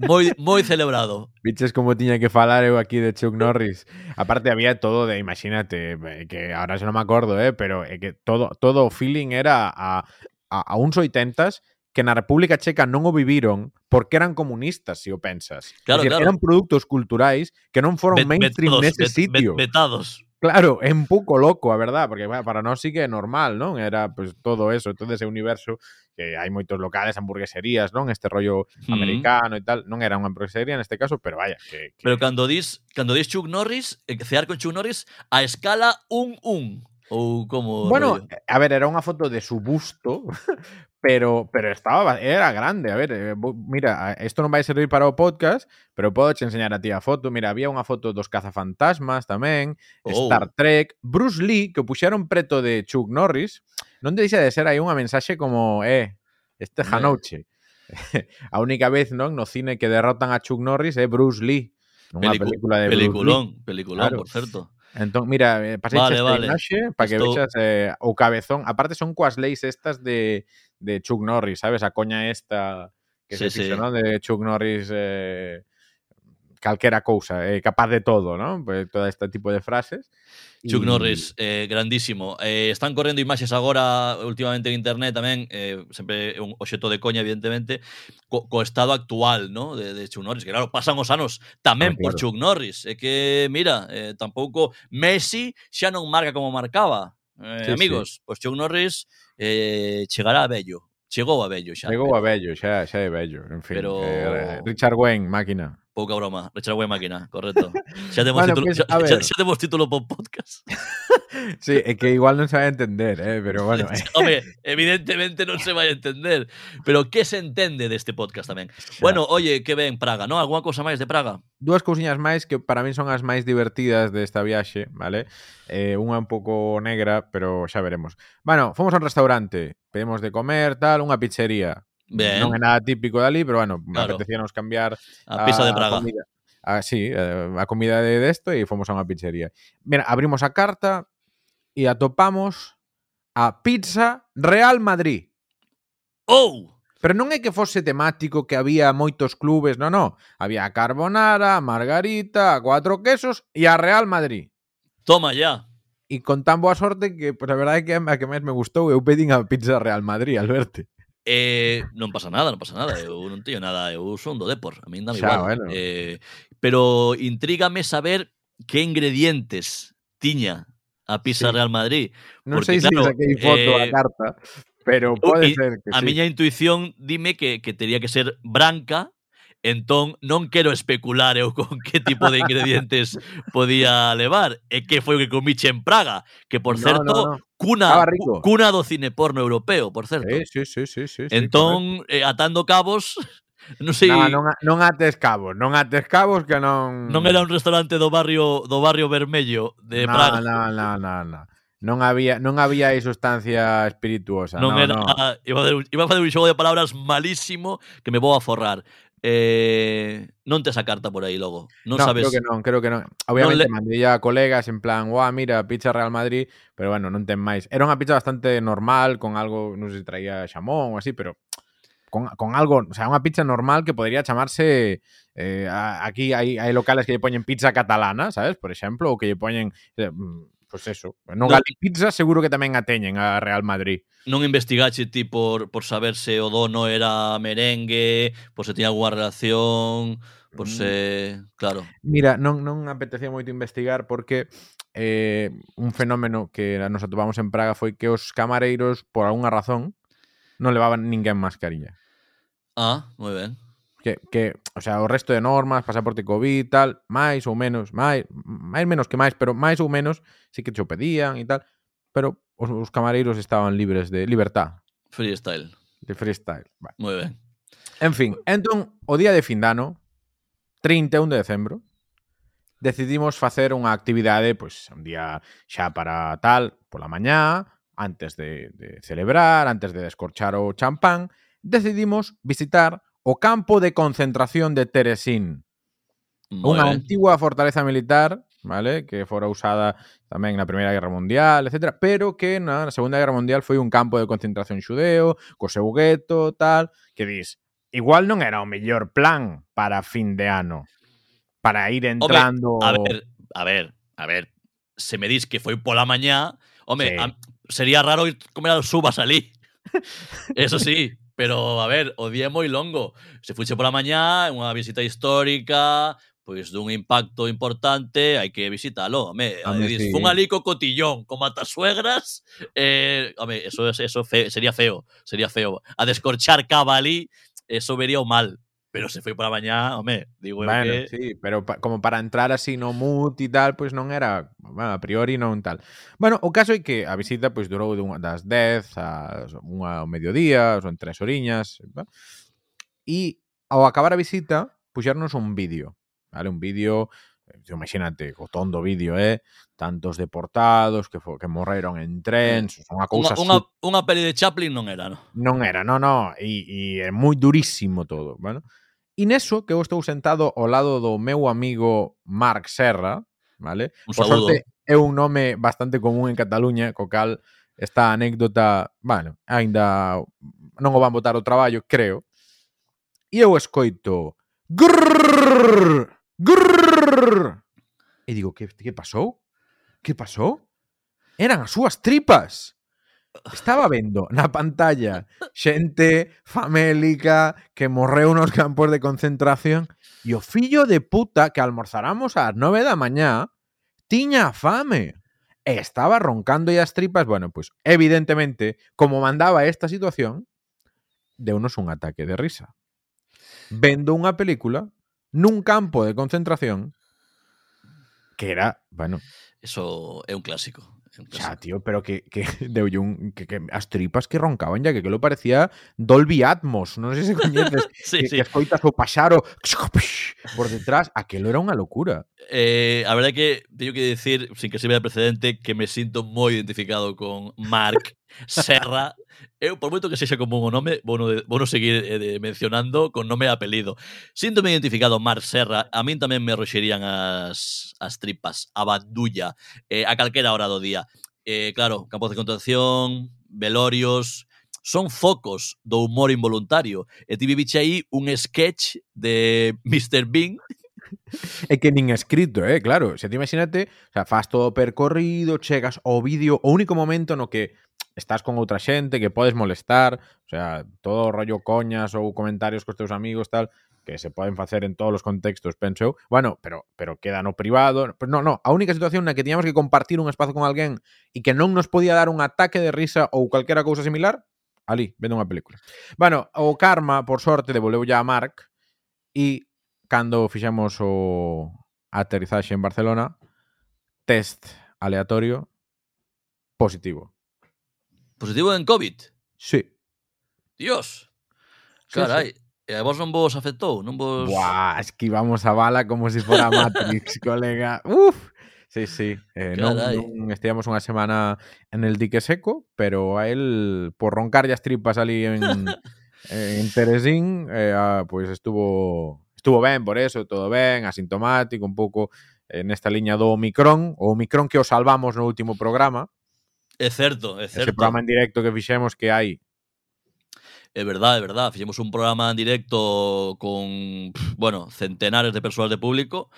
moi, moi celebrado. Viches como tiña que falar eu aquí de Chuck Norris. Aparte había todo de, imagínate, eh, que ahora xa non me acordo, eh, pero é que todo todo o feeling era a, a, a uns 80s que na República Checa non o viviron porque eran comunistas, se si o pensas. Claro, decir, claro. Eran produtos culturais que non foron bet, mainstream vetados, nese sitio. Vet, vetados. Claro, é un pouco loco, a verdad, porque para nós sí que é normal, non? Era pues todo eso, todo ese universo que hai moitos locales, hamburgueserías, non? Este rollo Mm. americano e tal, non era unha hamburguesería neste caso, pero vaya, que, que Pero cando dis, cando dis Chuck Norris, eh, cear con Chuck Norris a escala 1-1 ou como Bueno, rollo? a ver, era unha foto de su busto, (laughs) pero pero estaba ba- era grande, a ver, eh, mira, isto non vai servir para o podcast, pero che enseñar a ti a foto. Mira, había unha foto dos cazafantasmas tamén, Oh. Star Trek, Bruce Lee, que o puxeron preto de Chuck Norris, non deixa de ser aí unha mensaxe como, eh, este Hombre. janouche. (laughs) a única vez, non, no cine que derrotan a Chuck Norris é Bruce Lee. Nunha Pelicu- película de Bruce Lee. Peliculón, peliculón, Claro. por certo. Entón, mira, eh, pasei Vale, imaxe para que Estou- vexas eh, o cabezón. Aparte son coas leis estas de, de Chuck Norris, ¿sabes? A coña esta que sí, se sí. ¿no? De Chuck Norris, eh, calquera cousa, eh, capaz de todo, ¿no? Pues todo este tipo de frases. Chuck y... Norris, eh, grandísimo. Eh, están correndo imaxes agora últimamente en internet tamén, eh, sempre un obxeto de coña, evidentemente, co, co estado actual, ¿no? De, de Chuck Norris, que claro, pasan os anos tamén ah, claro. por Chuck Norris. É que, mira, eh, tampouco Messi xa non marca como marcaba. Eh, sí, amigos, sí. pois Chuck Norris eh, chegará a vello. Chegou a vello xa. Chegou pero... a vello, xa, xa é vello. En fin, pero... eh, Richard Wayne, máquina. Pouca broma. Richard Way Máquina, correcto. Xa temos, (laughs) Bueno, título, pues, xa, a xa, ver. xa temos título po podcast. (laughs) Sí, é que igual non se vai a entender, eh, pero bueno. (laughs) eh, Home, evidentemente non se vai a entender. Pero que se entende deste podcast tamén? Bueno, oye, que ven Praga, ¿no? Alguna cousa máis de Praga? dúas cousiñas máis que para min son as máis divertidas desta viaxe, vale? Eh, unha un pouco negra, pero xa veremos. Bueno, fomos a un restaurante, pedimos de comer, tal, unha pizzería. Ben. Non é nada típico dali, pero bueno, claro. apetecíanos cambiar a, a pizza de Praga. A comida. Ah, sí, eh, a comida de desto de e fomos a unha pizzería. Mira, abrimos a carta e atopamos a Pizza Real Madrid. Oh! Pero non é que fose temático que había moitos clubes, non, non. Había a carbonara, a margarita, a cuatro quesos e a Real Madrid. Toma ya. E con tan boa sorte que, pues, a verdade é que a que máis me gustou eu pedín a pizza Real Madrid, Alberto. Eh, non pasa nada, non pasa nada, eu non teño nada, eu son do Depor, a min dame Xa, igual. Bueno. Eh, pero intrígame saber que ingredientes tiña a pizza sí. Real Madrid. Non sei claro, se saquei foto eh, a carta, pero pode eu, eh, ser que A sí. miña intuición dime que, que tería que ser branca, Entón, non quero especular eu con que tipo de ingredientes (laughs) podía levar e que foi o que comiche en Praga, que por no, certo, no, no. cuna cuna do cine porno europeo, por certo. Sí, sí, sí, sí, sí, entón, eh, atando cabos, (laughs) Non sei. No, non, non ates cabos, non ates cabos que non Non era un restaurante do barrio do barrio Vermello de no, Praga. No, no, no, no. Non había non había aí sustancia espirituosa. Non no, era no. iba a iba a fazer un xogo de palabras malísimo que me vou a forrar eh, non tes a carta por aí logo. Non no, sabes. Creo que non, creo que non. Obviamente non le... mandei a colegas en plan, "Guau, mira, pizza Real Madrid", pero bueno, non ten máis. Era unha pizza bastante normal con algo, non sei se traía xamón ou así, pero Con, con, algo, o sea, unha pizza normal que podría chamarse... Eh, aquí hai, hai locales que lle poñen pizza catalana, ¿sabes? Por exemplo, ou que lle poñen... Eh, mm, Pois pues eso. No, no Gali pizza seguro que tamén a teñen a Real Madrid. Non investigache ti por, por saber se o dono era merengue, por se tiña alguna relación, por mm. se... Claro. Mira, non, non apetecía moito investigar porque eh, un fenómeno que nos atopamos en Praga foi que os camareiros, por algunha razón, non levaban ninguén mascarilla. Ah, moi ben. Que, que, o sea, o resto de normas, pasaporte COVID, tal, máis ou menos, máis, máis menos que máis, pero máis ou menos sí que te o pedían e tal, pero os, os camareiros estaban libres de libertad. Freestyle. De freestyle. Vale. Moi ben. En fin, entón, o día de fin dano, 31 de decembro, decidimos facer unha actividade, pois, un día xa para tal, pola mañá, antes de, de celebrar, antes de descorchar o champán, decidimos visitar o campo de concentración de Teresín. Bueno. Unha antigua fortaleza militar, vale, que fora usada tamén na Primeira Guerra Mundial, etc, pero que na, Segunda Guerra Mundial foi un campo de concentración xudeo, co seu gueto, tal, que dis, igual non era o mellor plan para fin de ano, para ir entrando... A ver, a ver, a ver, se me dis que foi pola mañá, home, sí. a, sería raro ir comer as uvas ali. Eso sí, Pero, a ver, o día é moi longo. Se fuche pola mañá, é unha visita histórica, pois dun impacto importante, hai que visitalo. Home, home sí. fun ali co cotillón, co matasuegras, eh, home, eso, eso fe, sería feo, sería feo. A descorchar cava ali, eso vería o mal. Pero se foi pola mañá, home, digo bueno, que... sí, pero pa, como para entrar así no mood e tal, pois pues non era, bueno, a priori non tal. Bueno, o caso é que a visita pois pues, durou dunha, das 10 ás unha ao mediodía, son tres oriñas, ¿verdad? e ao acabar a visita puxernos un vídeo, vale? Un vídeo tío, imagínate, cotondo vídeo, eh? Tantos deportados que que morreron en trens, eh, unha cousa... Unha, unha, unha peli de Chaplin non era, non? Non era, non, non, e, e é moi durísimo todo, bueno? E neso que eu estou sentado ao lado do meu amigo Marc Serra, vale? Un Por sorte, é un nome bastante común en Cataluña, co cal esta anécdota, bueno, aínda non o van botar o traballo, creo. E eu escoito grrrr, grrrr, e digo, que, que pasou? Que pasou? Eran as súas tripas. Estaba vendo na pantalla xente famélica que morreu nos campos de concentración e o fillo de puta que almorzáramos ás nove da mañá tiña fame estaba roncando as tripas. Bueno, pues evidentemente, como mandaba esta situación, deunos un ataque de risa. Vendo unha película nun campo de concentración que era, bueno, Eso é un clásico. Un clásico. tío, pero que, que (laughs) deulle un, que, que as tripas que roncaban ya que que lo parecía Dolby Atmos, non sei se coñeces, (laughs) Sí, que, sí. que escoitas o paxaro (laughs) por detrás, aquelo era unha locura. Eh, a verdade que teño que decir, sin que sirva de precedente, que me sinto moi identificado con Marc Serra. Eu, por moito que sexa como un nome, vou, vou seguir eh, de, mencionando con nome e apelido. Síntome identificado Mar Serra, a min tamén me roxerían as, as tripas, a bandulla, eh, a calquera hora do día. Eh, claro, campos de contención, velorios, son focos do humor involuntario. E ti viviche aí un sketch de (laughs) Mr. Bean é que nin escrito, eh, claro. Se te imagínate, o sea, faz todo percorrido, chegas ao vídeo, o único momento no que estás con outra xente, que podes molestar, o sea, todo rollo coñas ou comentarios cos teus amigos, tal, que se poden facer en todos os contextos, penso eu. Bueno, pero pero queda no privado. Pero no, no, a única situación na que tiñamos que compartir un espazo con alguén e que non nos podía dar un ataque de risa ou calquera cousa similar, ali, vendo unha película. Bueno, o Karma, por sorte, devolveu ya a Mark e cando fixemos o aterrizaxe en Barcelona, test aleatorio positivo. Positivo en COVID? Sí. Dios. Carai, sí, sí. e a vos non vos afectou? Non vos... Buah, esquivamos a bala como se si fora Matrix, (laughs) colega. Uf! Sí, sí. Eh, non, non estivamos unha semana en el dique seco, pero a él, por roncar as tripas ali en, (laughs) en Teresín, eh, ah, pois pues estuvo estuvo ben por eso, todo ben, asintomático, un pouco eh, nesta liña do Omicron, o Omicron que o salvamos no último programa. É certo, é certo. Ese programa en directo que fixemos que hai É verdade, é verdade. Fixemos un programa en directo con, bueno, centenares de persoas de público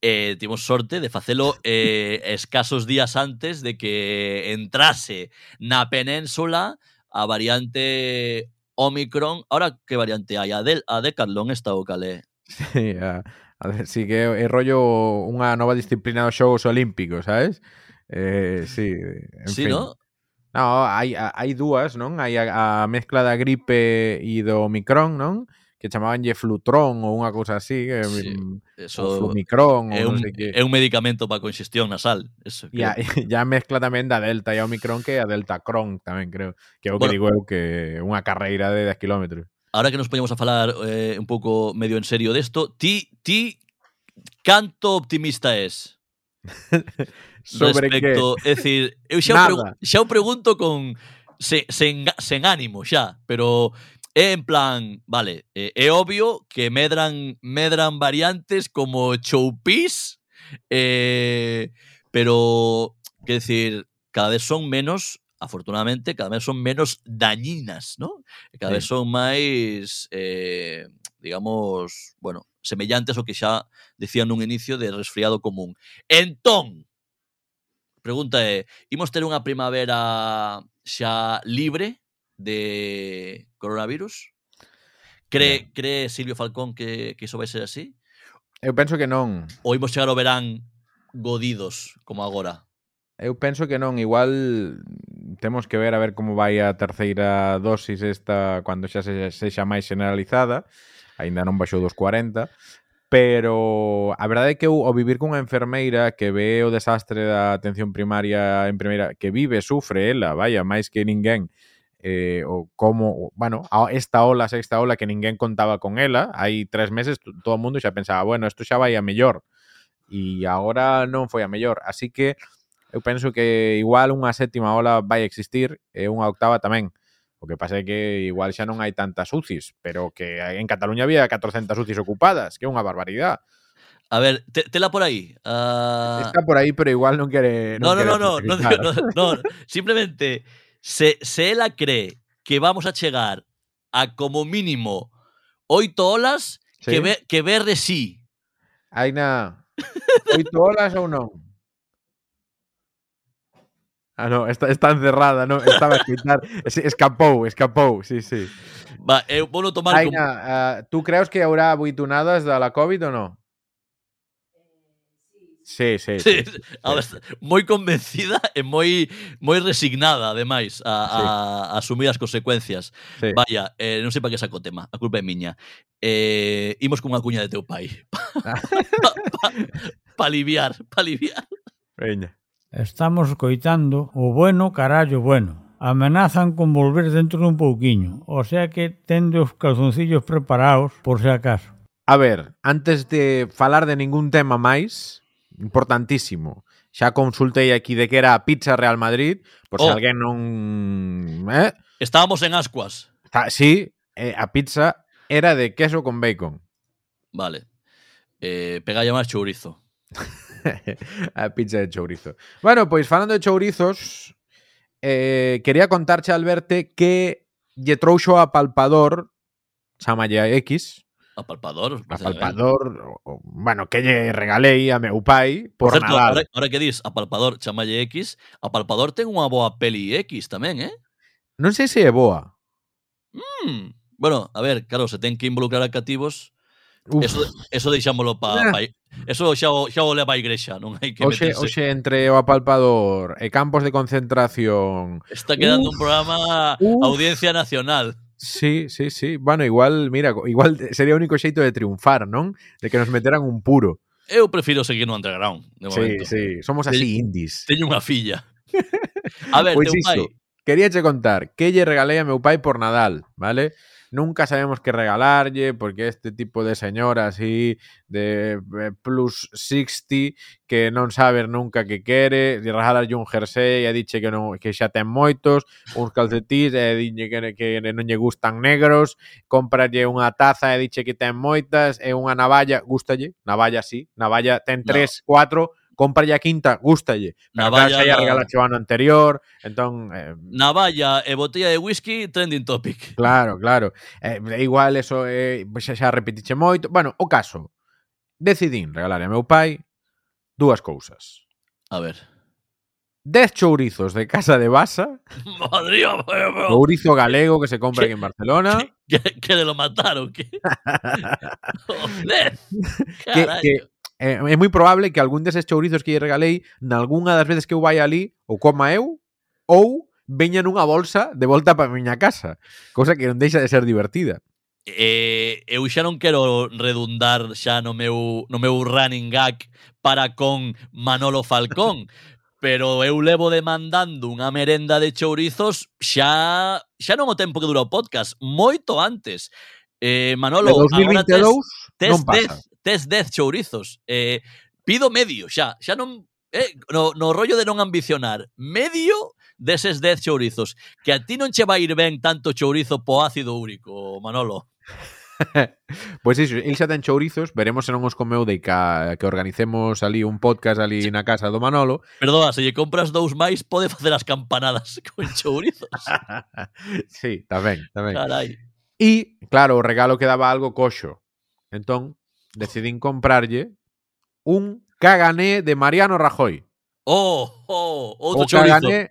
e eh, tivemos sorte de facelo (laughs) eh, escasos días antes de que entrase na península a variante Omicron. Ahora, que variante hai? A, del, a Decathlon está o calé? Sí, a, a ver, sí que é rollo unha nova disciplina dos Xogos Olímpicos, sabes? Eh, sí, en Sí, fin. no? No, hai, hai dúas, non? Hai a, a mezcla da gripe e do Omicron, non? Que chamabanlle Flutron ou unha cousa así, que, Sí, mm, Eso Flumicron é ou non un, sei que. é un medicamento para congestión nasal. Eso, E a, creo. (laughs) e a mezcla tamén da Delta e a Omicron que é a Delta Cron tamén, creo. Que é o que Bueno. digo eu que é unha carreira de 10 kilómetros. ahora que nos poñemos a falar eh, un pouco medio en serio desto, ti, ti canto optimista es? (laughs) Sobre respecto, que? é dicir, eu xa, pregu, xa o pregunto con sen, sen, sen ánimo xa, pero é en plan, vale, é, é obvio que medran medran variantes como choupis, eh, pero, que decir, cada vez son menos afortunadamente, cada vez son menos dañinas, ¿no? Cada sí. vez son máis, eh, digamos, bueno, semellantes ao que xa dicían nun inicio de resfriado común. Entón, pregunta é, imos ter unha primavera xa libre de coronavirus? Cre, yeah. cre Silvio Falcón que, que iso vai ser así? Eu penso que non. Ou imos chegar ao verán godidos, como agora? Eu penso que non. Igual temos que ver a ver como vai a terceira dosis esta cando xa se, sexa máis generalizada. Aínda non baixou dos 40, pero a verdade é que eu ao vivir cunha enfermeira que ve o desastre da atención primaria en primeira, que vive, sufre ela, vaya, máis que ninguén, eh, o como, bueno, a esta ola, a sexta ola que ninguén contaba con ela, hai tres meses todo o mundo xa pensaba, bueno, isto xa vai a mellor, e agora non foi a mellor, así que eu penso que igual unha séptima ola vai existir e unha octava tamén. O que pasa é que igual xa non hai tantas UCIs, pero que en Cataluña había 400 UCIs ocupadas, que é unha barbaridade. A ver, te, tela por aí. Uh... Está por aí, pero igual non quere... No, no, no, no, no, no, no, no, no. Simplemente, se, se ela cree que vamos a chegar a como mínimo oito olas, ¿Sí? que, ve, que ver de sí. Aina, (laughs) oito olas ou non? Ah, no, está, está encerrada, no, Estaba a escritar. (laughs) escapou, escapou, sí, sí. Va, eh, eu vou tomar... Aina, como... uh, tú creus que haurá buitunadas de la Covid ou no? Sí, sí. sí. sí. A ver, moi convencida e moi moi resignada, ademais, a, sí. a, a asumir as consecuencias. Sí. Vaya, eh, non sei para que saco o tema, a culpa é miña. Eh, imos cunha cuña de teu pai. Pa, (laughs) (laughs) pa, pa, pa aliviar, pa aliviar. Veña. Estamos coitando o bueno carallo bueno. Amenazan con volver dentro dun pouquiño, o sea que tende os calzoncillos preparados por se acaso. A ver, antes de falar de ningún tema máis, importantísimo, xa consultei aquí de que era a pizza Real Madrid, por oh. se alguén non... Eh? Estábamos en ascuas. Ta, sí, eh, a pizza era de queso con bacon. Vale. Eh, pegalle máis chourizo. (laughs) (laughs) a pizza de chourizo. Bueno, pois falando de chourizos, eh, quería contarche, Alberto, que lle trouxo a palpador, chamalle a X, Apalpador. Apalpador, ¿eh? o, bueno, que lle regalei a meu pai por, por certo, Nadal. Ahora, ahora que dis Apalpador, chamalle X, Apalpador ten unha boa peli X tamén, eh? Non sei se é boa. Mm. Bueno, a ver, claro, se ten que involucrar a cativos, Uf. Eso, eso deixámolo pa, eh. pa, eso xa, o, xa o leva a igrexa, non hai que oxe, meterse. Oxe entre o apalpador e campos de concentración. Está quedando uf, un programa uf. audiencia nacional. Sí, sí, sí. Bueno, igual, mira, igual sería o único xeito de triunfar, non? De que nos meteran un puro. Eu prefiro seguir no underground, de momento. Sí, sí, somos así teño, indies. Teño unha filla. (laughs) A ver, pois teu pai. Quería che contar que lle regalei a meu pai por Nadal, vale? nunca sabemos qué regalarle, porque este tipo de señora así de eh, plus 60 que non saber nunca que quere, de regalarlle un jersey e diche que non que xa ten moitos, uns calcetís e diche que, que non lle gustan negros, compralle unha taza e diche que ten moitas, e unha navalla, gustalle? Navalla sí, navalla ten tres, no. cuatro, compra a quinta, gustalle. Navalla, xa regalaxe o ano anterior, entón... Eh, Navalla e botella de whisky, trending topic. Claro, claro. Eh, igual eso eh, xa, xa repetiche moito. Bueno, o caso, decidín regalar a meu pai dúas cousas. A ver... 10 chourizos de casa de Basa. (laughs) Madre mía, Chourizo galego que se compra aquí en Barcelona. Que, que, que lo mataron. Que, (laughs) (laughs) Joder, que, que, é, é moi probable que algún deses chourizos que lle regalei nalgúnha das veces que eu vai ali ou coma eu ou veña nunha bolsa de volta para a miña casa, cousa que non deixa de ser divertida. Eh, eu xa non quero redundar xa no meu, no meu running gag para con Manolo Falcón, (laughs) pero eu levo demandando unha merenda de chourizos xa xa non o tempo que dura o podcast, moito antes. Eh, Manolo, de 2022 tes, tes, non pasa. Tes, tes 10 chourizos. Eh, pido medio xa, xa non eh, no, no rollo de non ambicionar, medio deses 10 chourizos, que a ti non che vai ir ben tanto chourizo po ácido úrico, Manolo. (laughs) pois iso, il xa ten chourizos, veremos se non os comeu de ca, que organicemos ali un podcast ali na casa do Manolo. Perdoa, se lle compras dous máis pode facer as campanadas (laughs) con chourizos. sí, tamén, tamén. Carai. E, claro, o regalo quedaba algo coxo. Entón, decidín comprarlle un cagané de Mariano Rajoy. Oh, oh, outro O cagané,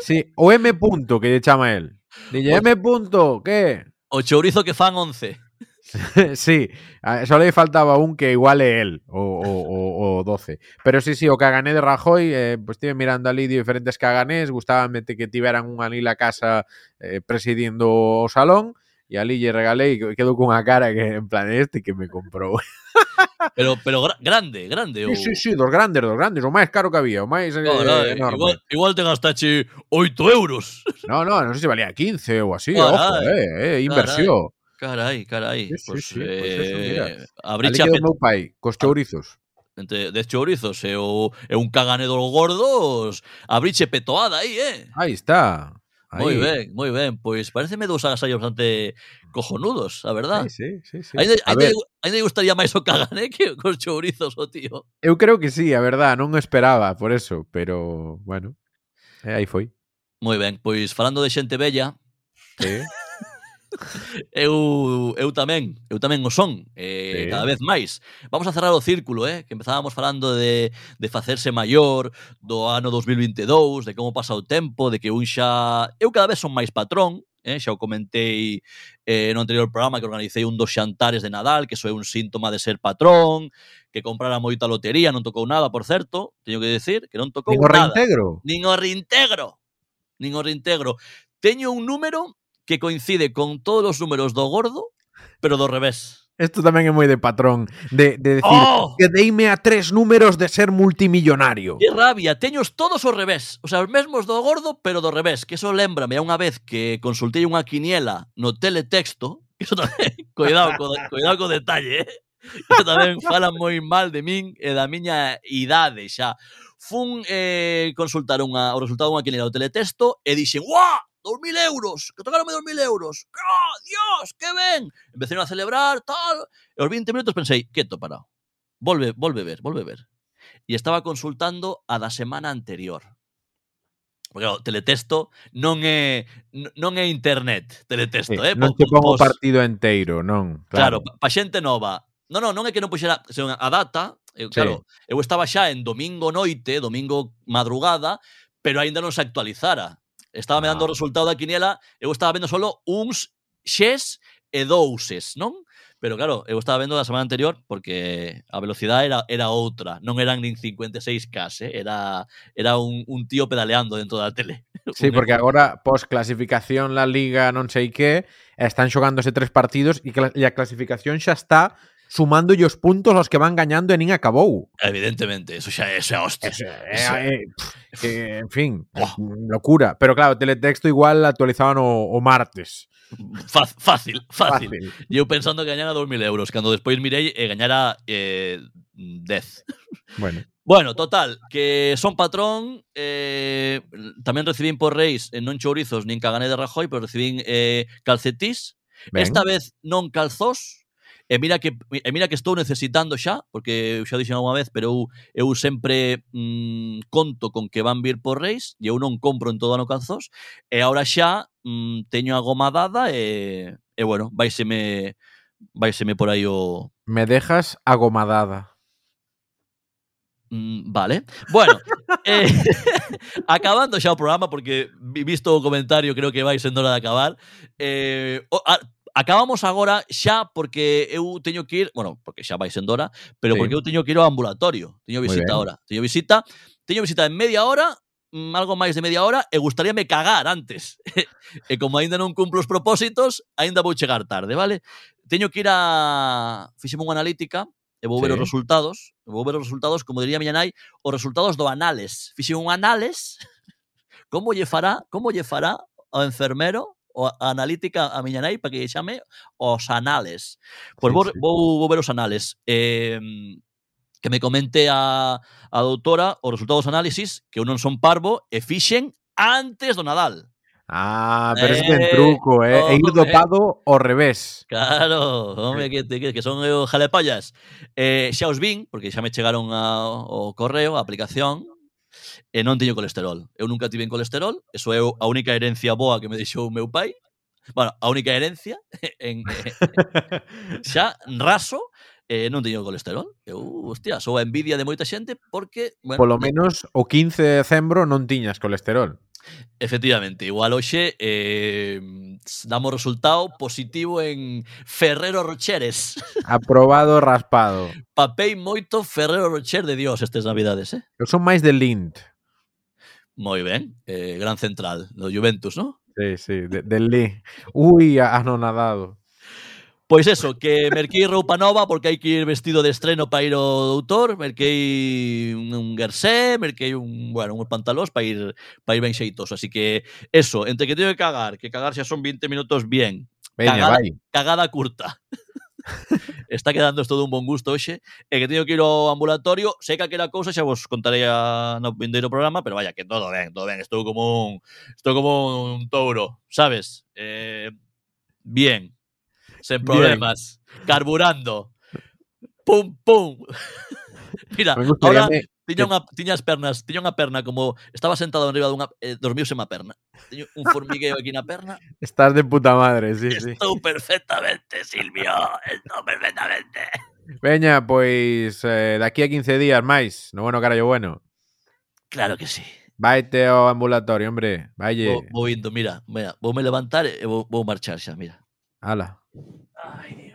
sí, o M punto que lle chama el. Dille, M punto, que? O chourizo que fan 11. (laughs) sí, só le faltaba un que igual é el, o, o, o, o 12. Pero sí, sí, o cagané de Rajoy, eh, pues estive mirando ali diferentes caganés, gustaban que tiveran un ali la casa eh, presidindo o salón, y a lle regalei regalé y quedó con una cara que en plan este que me comprou. (laughs) pero pero gra grande, grande. Sí, o... sí, sí, dos grandes, dos grandes, o máis caro que había, o máis no, eh, eh nada, igual, igual te gastache 8 euros. (laughs) No, no, non sei sé si se valía 15 ou así, caray, ojo, eh, eh inversión. Carai, carai. Sí, pues, sí, eh, pues eso, mira. Ali quedou meu pai, cos chourizos. Entre 10 chourizos e, o, e un caganedo gordos, abriche petoada aí, eh. Aí está. Aí. Moi ben, moi ben, pois pareceme dous agasallos bastante cojonudos, a verdad. Sí, sí, sí, sí. Ainda, a ainda, ver. ainda gustaría máis o cagané que cos chourizos o tío. Eu creo que sí, a verdad, non esperaba por eso, pero bueno, eh, aí foi. Moi ben, pois falando de xente bella, sí. (laughs) eu, eu tamén, eu tamén o son, eh, sí. cada vez máis. Vamos a cerrar o círculo, eh, que empezábamos falando de, de facerse maior, do ano 2022, de como pasa o tempo, de que un xa... Eu cada vez son máis patrón, eh, xa o comentei eh, no anterior programa que organicei un dos xantares de Nadal, que iso é un síntoma de ser patrón, que comprara moita lotería, non tocou nada, por certo, teño que decir, que non tocou Nin nada. Nin o reintegro. Nin o reintegro. Nin o reintegro. Teño un número que coincide con todos os números do gordo, pero do revés. Isto tamén é moi de patrón, de, de decir, oh! que deime a tres números de ser multimillonario. Que rabia, teños todos ao revés, o sea, os mesmos do gordo, pero do revés, que eso lembrame a unha vez que consultei unha quiniela no teletexto, (laughs) iso tamén, cuidado, co, cuidado co detalle, eh? Iso tamén falan moi mal de min e da miña idade xa. Fun eh, consultar unha, o resultado dunha quiniela do teletexto e dixen, "Guau, 2.000 euros, que tocaronme 2.000 euros. ¡Oh, Dios, que ben! Empezaron a celebrar, tal. E aos 20 minutos pensei, quieto, parado. Volve, volve ver, volve ver. E estaba consultando a da semana anterior. Porque o teletexto non é non é internet, teletexto, sí, eh? Non te pongo o partido enteiro, non. Claro, claro pa, pa xente nova. Non, non, non é que non puxera a data, eu, sí. claro, eu estaba xa en domingo noite, domingo madrugada, pero aínda non se actualizara. Estaba me dando o resultado da quiniela, eu estaba vendo solo uns xes e douses, non? Pero claro, eu estaba vendo da semana anterior porque a velocidade era, era outra, non eran nin 56K, eh? era, era un, un tío pedaleando dentro da tele. (laughs) Sí, porque agora, pos clasificación la Liga non sei que, están xogándose tres partidos e, e a clasificación xa está sumando os puntos aos que van gañando e nin acabou. Evidentemente, eso xa, é xa hostia. Eso, eso, eh, eh, en fin, oh. locura. Pero claro, teletexto igual actualizaban o, o martes. Fácil, fácil, fácil. Eu pensando que gañara 2.000 euros, cando despois mirei e gañara eh, 10. Eh, bueno. Bueno, total, que son patrón, eh, tamén recibín por reis eh, non chourizos nin cagané de Rajoy, pero recibín eh, calcetís, Ben. Esta vez non calzós, E mira que e mira que estou necesitando xa, porque eu xa dixen unha vez, pero eu, eu sempre mm, conto con que van vir por Reis e eu non compro en todo ano calzós e agora xa mm, teño a goma dada e, e bueno, vaiseme vaiseme por aí o... Me dejas agomadada. Mm, vale. Bueno, (laughs) eh, (laughs) acabando xa o programa, porque visto o comentario creo que vai sendo hora de acabar. Eh, o, a, acabamos agora xa porque eu teño que ir, bueno, porque xa vai sendo hora, pero sí. porque eu teño que ir ao ambulatorio. Teño visita agora. Teño visita, teño visita en media hora, mm, algo máis de media hora e gustaríame cagar antes. (laughs) e como aínda non cumplo os propósitos, aínda vou chegar tarde, vale? Teño que ir a fixeme unha analítica e vou ver sí. os resultados, vou ver os resultados, como diría miña nai, os resultados do anales. Fixe un anales. (laughs) Como lle fará, como lle fará ao enfermero a analítica a miña nai para que lle chame os anales. Pois sí, vou, sí. vou, vou ver os anales. Eh, que me comente a, a doutora os resultados dos análisis, que eu non son parvo, e fixen antes do Nadal. Ah, pero eh, ese é eh, truco, eh? Oh, e ir dopado eh. ao revés. Claro, home, que, que, que son eh, eu jalepollas. Eh, xa os vin, porque xa me chegaron a, o correo, a aplicación, e non teño colesterol. Eu nunca tive en colesterol, eso é a única herencia boa que me deixou o meu pai. Bueno, a única herencia (laughs) en, en (laughs) xa raso eh, non teño colesterol. Eu, hostia, sou a envidia de moita xente porque... Bueno, Polo menos o 15 de decembro non tiñas colesterol. Efectivamente, igual hoxe eh, damos resultado positivo en Ferrero Rocheres. (laughs) Aprobado raspado. Papei moito Ferrero Rocher de Dios estes navidades, eh? Eu son máis de Lind. Moi ben, eh, gran central do Juventus, non? Sí, sí, de, de Lind. Ui, anonadado. Pois eso, que merquei roupa nova porque hai que ir vestido de estreno para ir ao doutor, merquei un, un gersé, merquei un, bueno, uns pantalós para ir para ir ben xeitoso, así que eso, entre que teño que cagar, que cagar xa son 20 minutos bien, Veña, Cagada. vai. cagada curta. (laughs) Está quedando todo un bon gusto hoxe e que teño que ir ao ambulatorio, sei que aquela cousa xa vos contarei a, no vindeiro programa, pero vaya que todo ben, todo ben, estou como un estou como un touro, sabes? Eh, bien, sin problemas, Bien. carburando. Pum, pum. (laughs) Mira, ahora me... tiña, unha, tiña as pernas, tiña unha perna como estaba sentado enriba dunha eh, dormiuse má perna. Tiño un formigueo aquí na perna. Estás de puta madre, sí, Estou sí. Estou perfectamente, Silvio. Estou perfectamente. Veña, pois eh, daqui a 15 días máis, no bueno carallo bueno. Claro que sí. Vaite ao ambulatorio, hombre. Valle. Vou, vou indo, mira, mira, vou me levantar eh, e vou, vou marchar xa, mira. Ala. Ay,